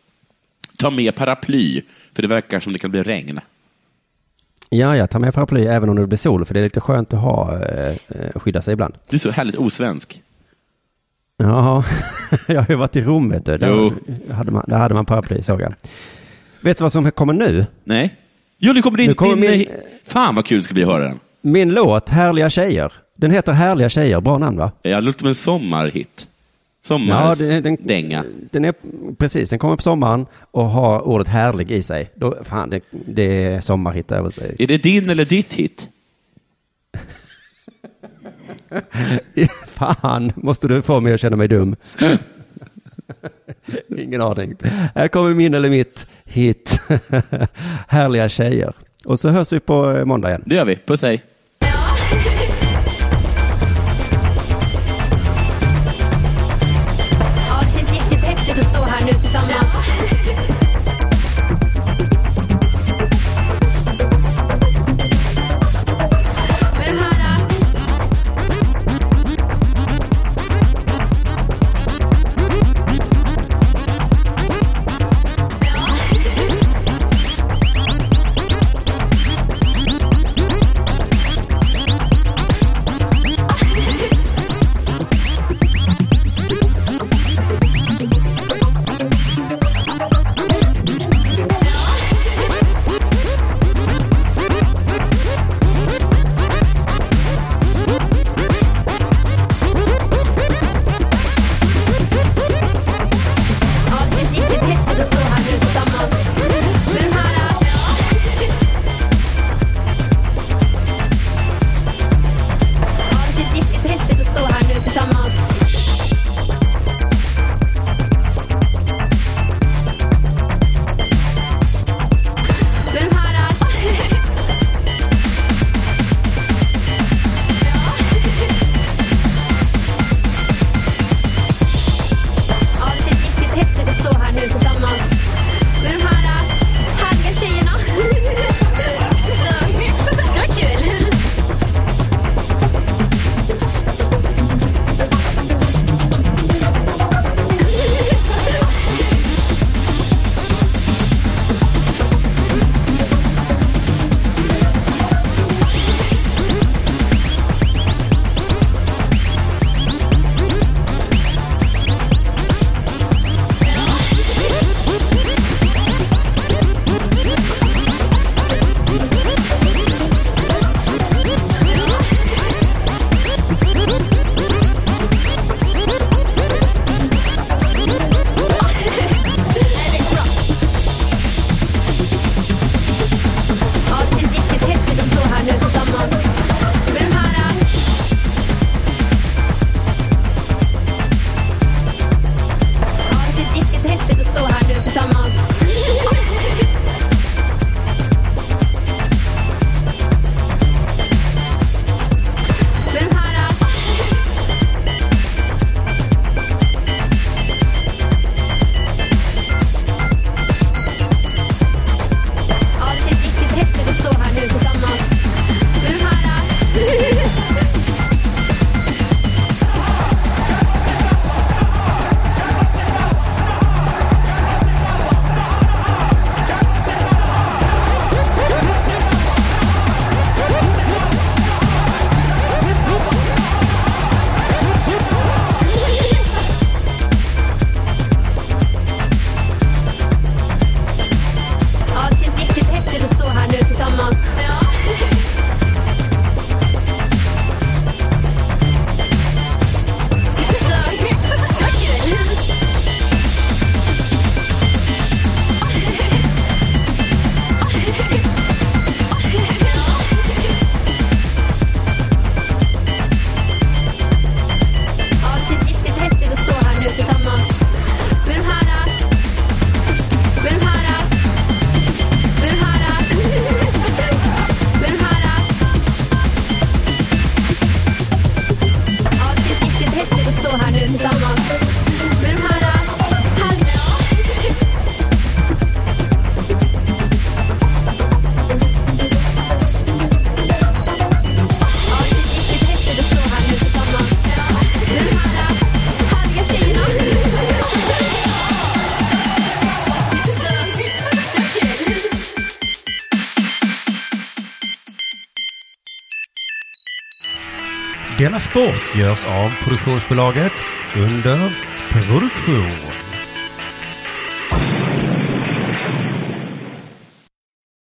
Ta med paraply, för det verkar som det kan bli regn. Ja, ja, ta med paraply även om det blir sol, för det är lite skönt att ha, eh, eh, skydda sig ibland. Du är så härligt osvensk. Jaha, jag har ju varit i Rom, vet du. Där, hade man, där hade man paraply, såg jag. Vet du vad som kommer nu? Nej? Jo, nu kommer din... Nu kommer din min- Fan vad kul det ska bli att höra den. Min låt, Härliga tjejer. Den heter Härliga tjejer, bra namn va? Ja, det låter som en sommarhit. Ja, Sommars det- den-. Den är, precis, den kommer på sommaren och har ordet härlig i sig. Då, fan, det, det är sommarhit över sig. Är det din eller ditt hit? Fan, måste du få mig att känna mig dum? Ingen aning. Här kommer min eller mitt hit. Härliga tjejer. Och så hörs vi på eh, måndag igen. Det gör vi. Puss hej. Denna sport görs av produktionsbolaget under produktion.